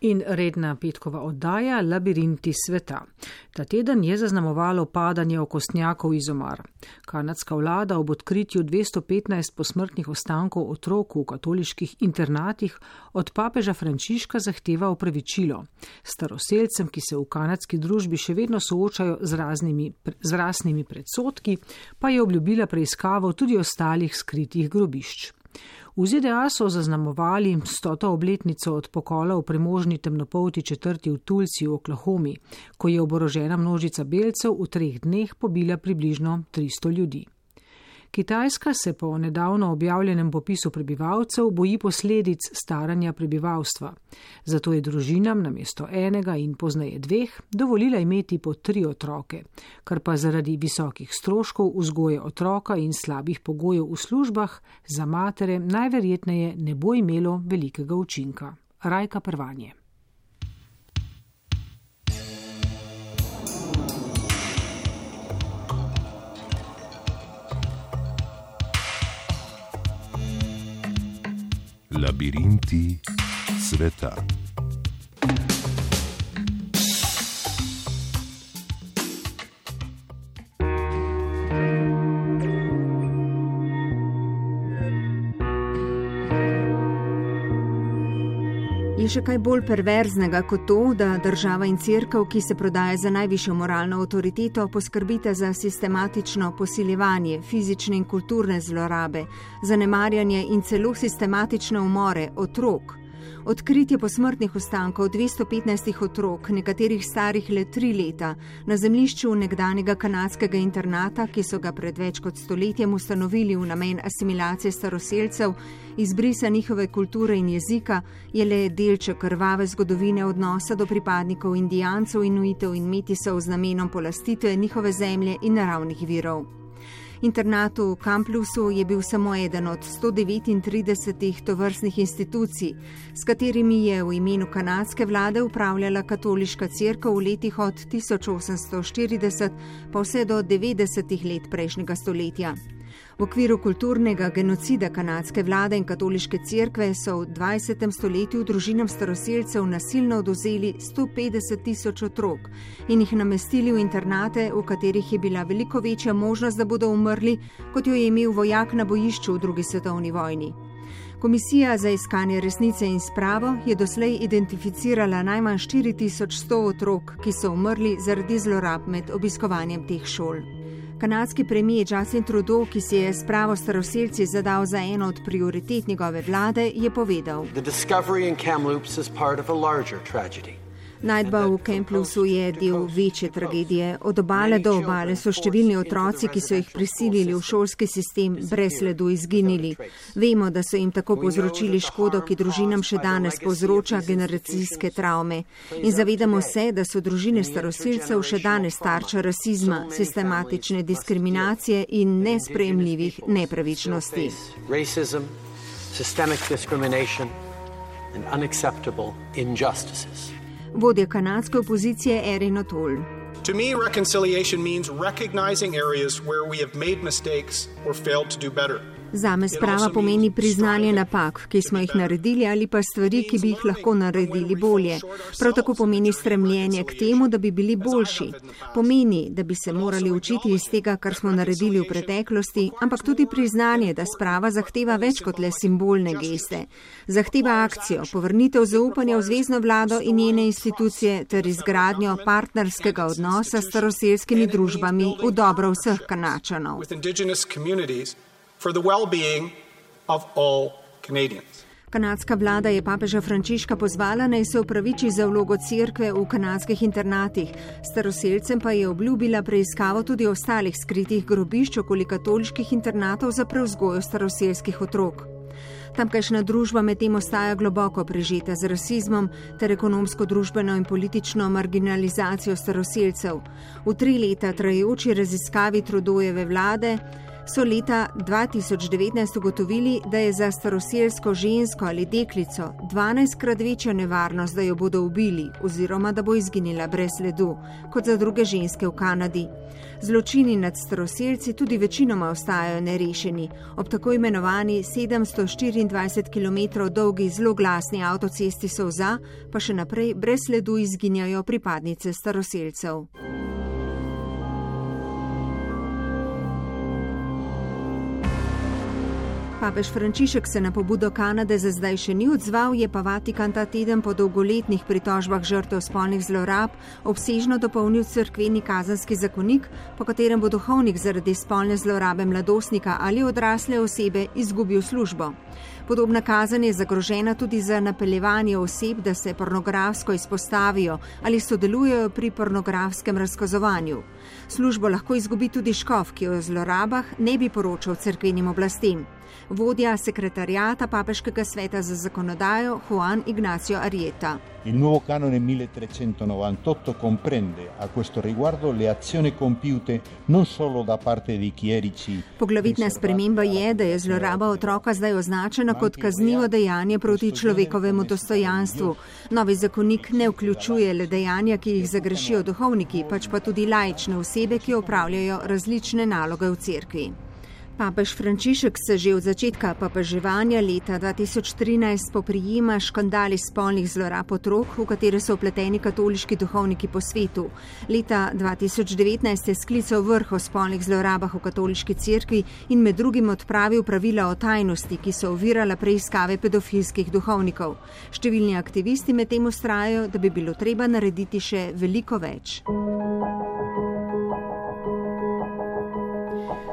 in redna petkova oddaja Labirinti sveta. Ta teden je zaznamovalo padanje okostnjakov iz omar. Kanadska vlada ob odkritju 215 posmrtnih ostankov otrok v katoliških internatih od papeža Frančiška zahteva opravičilo. Staroselcem, ki se v kanadski družbi še vedno soočajo z, raznimi, z rasnimi predsotki, pa je obljubila preiskavo tudi ostalih skritih grobišč. V ZDA so zaznamovali stoto obletnico od pokola v premožni temnopolti četrti v Tulsi v Oklahomi, ko je oborožena množica belcev v treh dneh pobila približno 300 ljudi. Kitajska se po nedavno objavljenem popisu prebivalcev boji posledic staranja prebivalstva. Zato je družinam namesto enega in pozneje dveh dovolila imeti po tri otroke, kar pa zaradi visokih stroškov vzgoje otroka in slabih pogojev v službah za matere najverjetneje ne bo imelo velikega učinka. Rajka prvanje. Labirinti sveta. Je še kaj bolj perverznega kot to, da država in crkva, ki se prodaja za najvišjo moralno avtoriteto, poskrbite za sistematično posiljevanje, fizične in kulturne zlorabe, zanemarjanje in celo sistematične umore otrok? Odkritje posmrtnih ostankov 215 otrok, nekaterih starih le tri leta, na zemljišču nekdanjega kanadskega internata, ki so ga pred več kot stoletjem ustanovili v namen asimilacije staroseljcev, izbrisa njihove kulture in jezika, je le delček krvave zgodovine odnosa do pripadnikov indijancev, inuitev in metisov z namenom polastitve njihove zemlje in naravnih virov. Internat v Kamplusu je bil samo eden od 139 tovrstnih institucij, s katerimi je v imenu kanadske vlade upravljala katoliška crkva v letih od 1840 pa vse do 90 let prejšnjega stoletja. V okviru kulturnega genocida kanadske vlade in katoliške cerkve so v 20. stoletju družinam staroseljcev nasilno oduzeli 150 tisoč otrok in jih namestili v internate, v katerih je bila veliko večja možnost, da bodo umrli, kot jo je imel vojak na bojišču v drugi svetovni vojni. Komisija za iskanje resnice in spravo je doslej identificirala najmanj 4100 otrok, ki so umrli zaradi zlorab med obiskovanjem teh šol. Kanadski premijer Justin Trudeau, ki si je spravo staroseljci zadal za eno od prioritet njegove vlade, je povedal: Najdba v Kemplusu je del večje tragedije. Od obale do obale so številni otroci, ki so jih prisilili v šolski sistem, brez sledu izginili. Vemo, da so jim tako povzročili škodo, ki družinam še danes povzroča generacijske travme. In zavedamo se, da so družine starosilcev še danes tarča rasizma, sistematične diskriminacije in nesprejemljivih nepravičnosti. Systemic discrimination and unacceptable injustices vodja kanadske opozicije Erin O'Toole. To me, reconciliation means recognizing areas where we have made mistakes or failed to do better. Zame sprava pomeni priznanje napak, ki smo jih naredili ali pa stvari, ki bi jih lahko naredili bolje. Prav tako pomeni stremljenje k temu, da bi bili boljši. Pomeni, da bi se morali učiti iz tega, kar smo naredili v preteklosti, ampak tudi priznanje, da sprava zahteva več kot le simbolne geste. Zahteva akcijo, povrnitev zaupanja v zvezdno vlado in njene institucije ter izgradnjo partnerskega odnosa s staroselskimi družbami v dobro vseh kanačanov for the well-being of all Canadians. Kanadska vlada je papeža Frančiška pozvala naj se upraviči za vlogo cerkve v kanadskih internatih, staroseljcem pa je obljubila preiskavo tudi ostalih skritih grobišč okoli katoliških internatov za prevzgojo staroseljskih otrok. Tamkajšnja družba medtem ostaja globoko prežeta z rasizmom ter ekonomsko, družbeno in politično marginalizacijo staroseljcev. V tri leta trajajoči raziskavi Trudojeve vlade so leta 2019 ugotovili, da je za staroselsko žensko ali deklico 12 krat večja nevarnost, da jo bodo ubili oziroma da bo izginila brez ledu, kot za druge ženske v Kanadi. Zločini nad staroselci tudi večinoma ostajajo nerešeni. Ob tako imenovani 724 km dolgi zloglasni avtocesti so za, pa še naprej brez ledu izginjajo pripadnice staroselcev. Papež Frančišek se na pobudo Kanade za zdaj še ni odzval, je pa Vatikan ta teden po dolgoletnih pritožbah žrtev spolnih zlorab obsežno dopolnil crkveni kazanski zakonik, po katerem bo duhovnik zaradi spolne zlorabe mladostnika ali odrasle osebe izgubil službo. Podobna kazen je zagrožena tudi za napeljevanje oseb, da se pornografsko izpostavijo ali sodelujejo pri pornografskem razkazovanju. Službo lahko izgubi tudi škof, ki o zlorabah ne bi poročal crkvenim oblastem vodja sekretarijata Papeškega sveta za zakonodajo Juan Ignacio Arieta. Il nuovo canone 1398 comprende a questo riguardo le azioni compiute non solo da parte di chierici. Poglavitna sprememba je, da je zloraba otroka zdaj označena kot kaznivo dejanje proti človekovemu dostojanstvu. Novi zakonik ne vključuje le dejanja, ki jih zagrešijo duhovniki, pač pa tudi laične osebe, ki opravljajo različne naloge v cerkvi. Papež Frančišek se že od začetka papeževanja leta 2013 poprijema škandali spolnih zlorab otrok, v katere so upleteni katoliški duhovniki po svetu. Leta 2019 je sklical vrh o spolnih zlorabah v katoliški cerkvi in med drugim odpravil pravila o tajnosti, ki so ovirala preiskave pedofilskih duhovnikov. Številni aktivisti med tem ustrajajo, da bi bilo treba narediti še veliko več.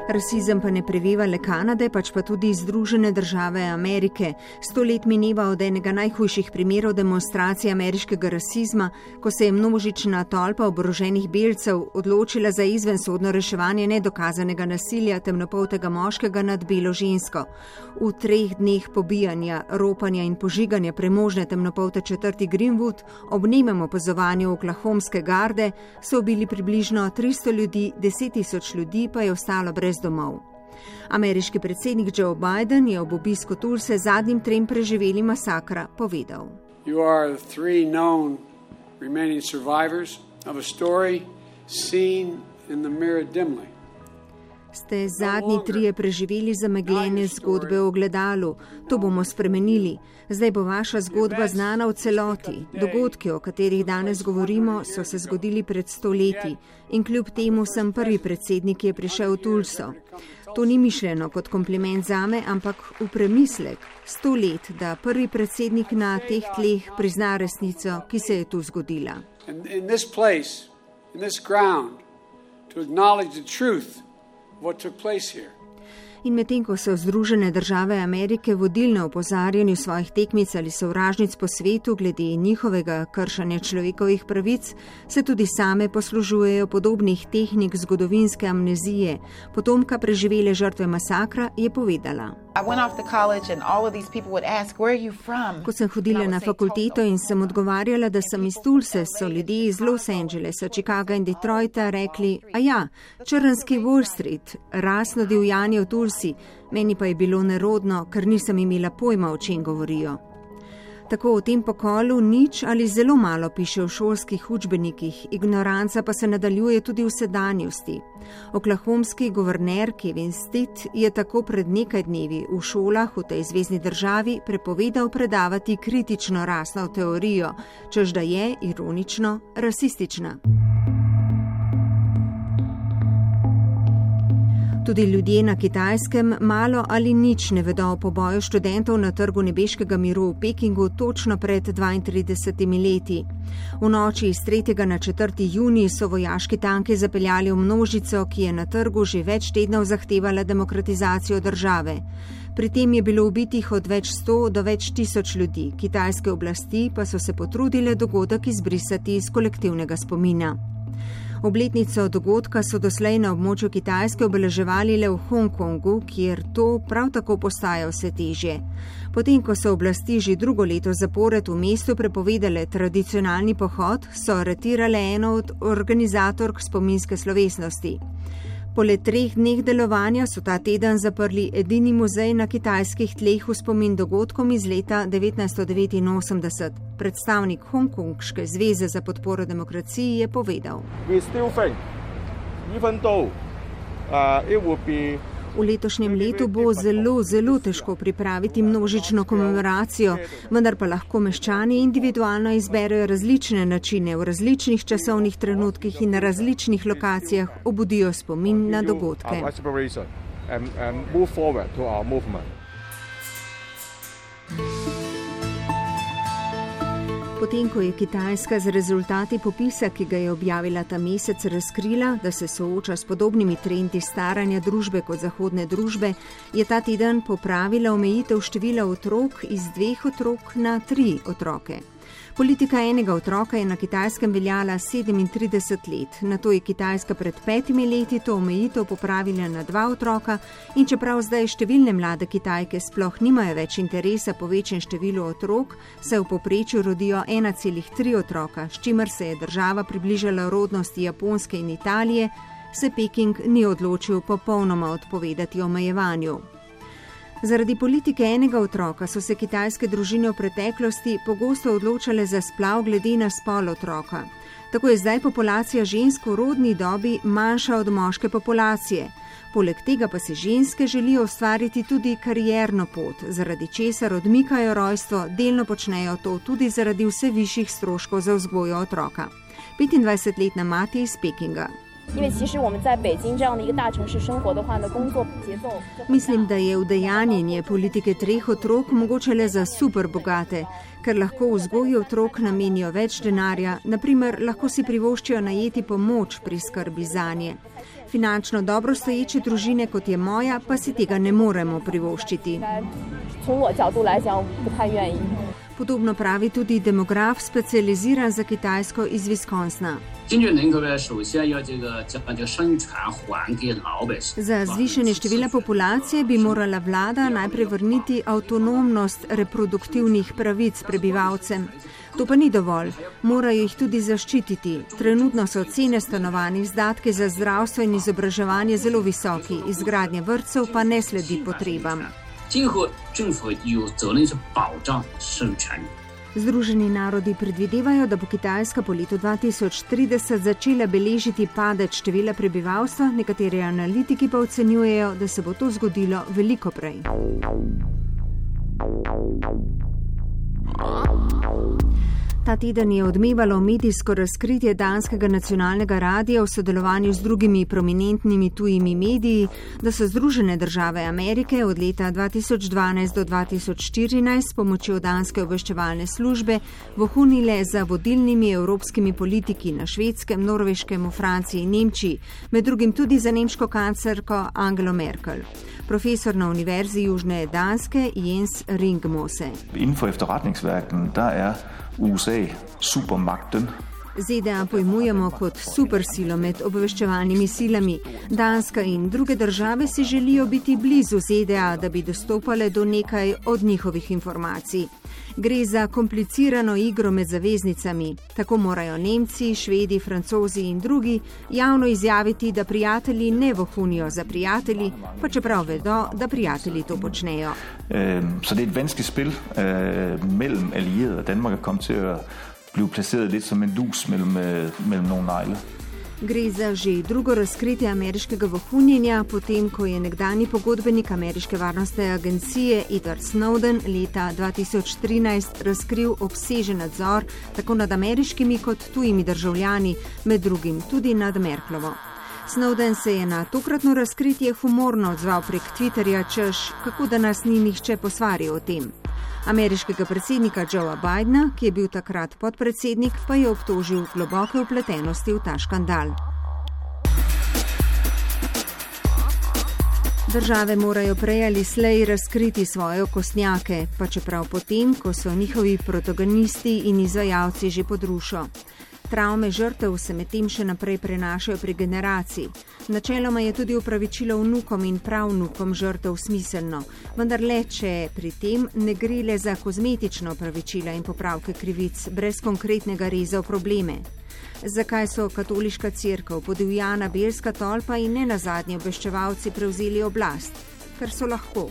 Rasizem pa ne previva le Kanade, pač pa tudi Združene države Amerike. Sto let mineva od enega najhujših primerov demonstracije ameriškega rasizma, ko se je množična tolpa oboroženih belcev odločila za izvensodno reševanje nedokazanega nasilja temnopoltega moškega nad belo žensko. V treh dneh pobijanja, ropanja in požiganja premožne temnopolte četrti Greenwood ob nemem opazovanju oklahomske garde so ubili približno 300 ljudi, 10 tisoč ljudi pa je ostalo brez brez domov. Ameriški predsednik Joe Biden je ob obisku Tulse zadnjim trem preživeli masakra povedal. Ste zadnji trije preživeli zamegljene zgodbe o gledalu, to bomo spremenili. Zdaj bo vaša zgodba znana v celoti. Dogodki, o katerih danes govorimo, so se zgodili pred stoletji in kljub temu sem prvi predsednik, ki je prišel v Tulso. To ni mišljeno kot kompliment zame, ampak v premislek. Sto let, da prvi predsednik na teh tleh prizna resnico, ki se je tu zgodila. In, in place, in ground, In medtem ko so Združene države Amerike vodilne v opozarjanju svojih tekmic ali sovražnic po svetu glede njihovega kršanja človekovih pravic, se tudi same poslužujejo podobnih tehnik zgodovinske amnezije. Potomka preživele žrtve masakra je povedala. Ko sem hodila na fakulteto in sem odgovarjala, da sem iz Tulse, so ljudje iz Los Angelesa, Chicaga in Detroita rekli: A ja, črnski Wall Street, rasno divjanje v Tulsi, meni pa je bilo nerodno, ker nisem imela pojma, o čem govorijo. Tako o tem pokolu nič ali zelo malo piše v šolskih učbenikih, ignoranca pa se nadaljuje tudi v sedanjosti. Oklahomski guverner Kevin Stitt je tako pred nekaj dnevi v šolah v tej zvezdni državi prepovedal predavati kritično rasno teorijo, čež da je, ironično, rasistična. Tudi ljudje na kitajskem malo ali nič ne vedo o poboju študentov na trgu nebeškega miru v Pekingu točno pred 32 leti. V noči iz 3. na 4. juni so vojaški tanki zapeljali v množico, ki je na trgu že več tednov zahtevala demokratizacijo države. Pri tem je bilo ubitih od več sto do več tisoč ljudi, kitajske oblasti pa so se potrudile dogodek izbrisati iz kolektivnega spomina. Obletnico dogodka so doslej na območju Kitajske obeleževali le v Hongkongu, kjer to prav tako postaja vse težje. Potem, ko so oblasti že drugo leto zapored v mestu prepovedale tradicionalni pohod, so aretirale eno od organizatork spominske slovesnosti. Po le treh dneh delovanja so ta teden zaprli edini muzej na kitajskih tleh v spomin dogodkom iz leta 1989. Predstavnik Hongkongške zveze za podporo demokraciji je povedal. V letošnjem letu bo zelo, zelo težko pripraviti množično komemoracijo, vendar pa lahko meščani individualno izberejo različne načine v različnih časovnih trenutkih in na različnih lokacijah obudijo spomin na dogodke. Potem, ko je Kitajska z rezultati popisa, ki ga je objavila ta mesec, razkrila, da se sooča s podobnimi trendi staranja družbe kot zahodne družbe, je ta teden popravila omejitev števila otrok iz dveh otrok na tri otroke. Politika enega otroka je na kitajskem veljala 37 let. Na to je Kitajska pred petimi leti to omejitev popravila na dva otroka in čeprav zdaj številne mlade Kitajke sploh nimajo več interesa po večjem številu otrok, se v poprečju rodijo 1,3 otroka, s čimer se je država približala rodnosti Japonske in Italije, se Peking ni odločil popolnoma odpovedati omejevanju. Zaradi politike enega otroka so se kitajske družine v preteklosti pogosto odločale za splav glede na spol otroka. Tako je zdaj populacija žensk v rodni dobi manjša od moške populacije. Poleg tega pa si ženske želijo ustvariti tudi karjerno pot, zaradi česar odmikajo rojstvo, delno počnejo to tudi zaradi vse višjih stroškov za vzgojo otroka. 25-letna mati iz Pekinga. 因为其实我们在北京这样的一个大城市生活的话呢，工作节奏。Mislim, da je udejanjenje politike treh otrok mogoče le za super bogate, ker lahko vzgoji otrok namenijo več denarja, naprimer lahko si privoščijo najeti pomoč pri skrbi za nje. Finančno dobro stoječe družine, kot je moja, pa si tega ne moremo privoščiti. Podobno pravi tudi demograf, specializiran za Kitajsko iz Wisconsina. Za zvišanje števila populacije bi morala vlada najprej vrniti avtonomnost reproduktivnih pravic prebivalcem. To pa ni dovolj, morajo jih tudi zaščititi. Trenutno so cene stanovanj, izdatke za zdravstvo in izobraževanje zelo visoki, izgradnje vrtcev pa ne sledi potrebam. 今后政府有责任去保障生育权利。Združeni narodi predvidevajo, da bo Kitajska po letu 2030 začela beležiti padec števila prebivalstva, nekateri analitiki pa ocenjujejo, da se bo to zgodilo veliko prej. Ta teden je odmevalo medijsko razkritje danskega nacionalnega radija v sodelovanju z drugimi prominentnimi tujimi mediji, da so Združene države Amerike od leta 2012 do 2014 s pomočjo danske obveščevalne službe vohunile za vodilnimi evropskimi politiki na švedskem, norveškem, v Franciji in Nemčiji, med drugim tudi za nemško kancerko Angelo Merkel. Profesor na Univerzi Južne Danske Jens Ringmose. USA supermagten. ZDA pojmujemo kot supersilo med obveščevalnimi silami. Danska in druge države si želijo biti blizu ZDA, da bi dostopale do nekaj od njihovih informacij. Gre za komplicirano igro med zaveznicami. Tako morajo Nemci, Švedi, Francozi in drugi javno izjaviti, da prijatelji ne vohunijo za prijatelji, pa čeprav vedo, da prijatelji to počnejo. Um, blive placeret lidt som en lus mellem, øh, mellem nogle negle. Gre za že drugo razkritje ameriškega vohunjenja, potem ko je nekdani pogodbenik ameriške varnostne agencije Edward Snowden leta 2013 razkril obsežen nadzor tako nad ameriškimi kot tujimi državljani, med drugim tudi nad Merklovo. Snowden se je na tokratno razkritje humorno odzval prek Twitterja, češ kako da nas ni nihče posvaril o tem. Ameriškega predsednika Joea Bidna, ki je bil takrat podpredsednik, pa je obtožil globoke upletenosti v ta škandal. Države morajo prej ali slej razkriti svoje okostnjake, pa čeprav potem, ko so njihovi protagonisti in izvajalci že podrušo. Travme žrtev se medtem še naprej prenašajo pri generaciji. Načeloma je tudi upravičilo vnukom in pravnukom žrtev smiselno, vendar le, če pri tem ne gre le za kozmetično upravičila in popravke krivic, brez konkretnega reza v probleme. Zakaj so katoliška crkva, podivjana belska tolpa in ne nazadnje obveščevalci prevzeli oblast? Ker so lahko,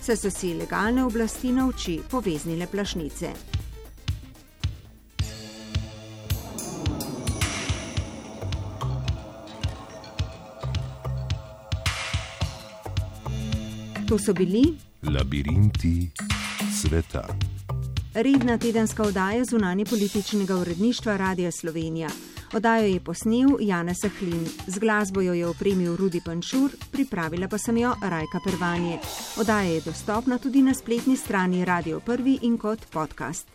saj so si legalne oblasti na oči poveznile plašnice. To so bili Labirinti sveta. redna tedenska oddaja zunanje političnega uredništva Radia Slovenija. Oddajo je posnel Janez Sahlin, z glasbo jo je opremil Rudi Pančur, pripravila pa sem jo Rajka Pervanje. Oddaja je dostopna tudi na spletni strani Radio 1 in kot podcast.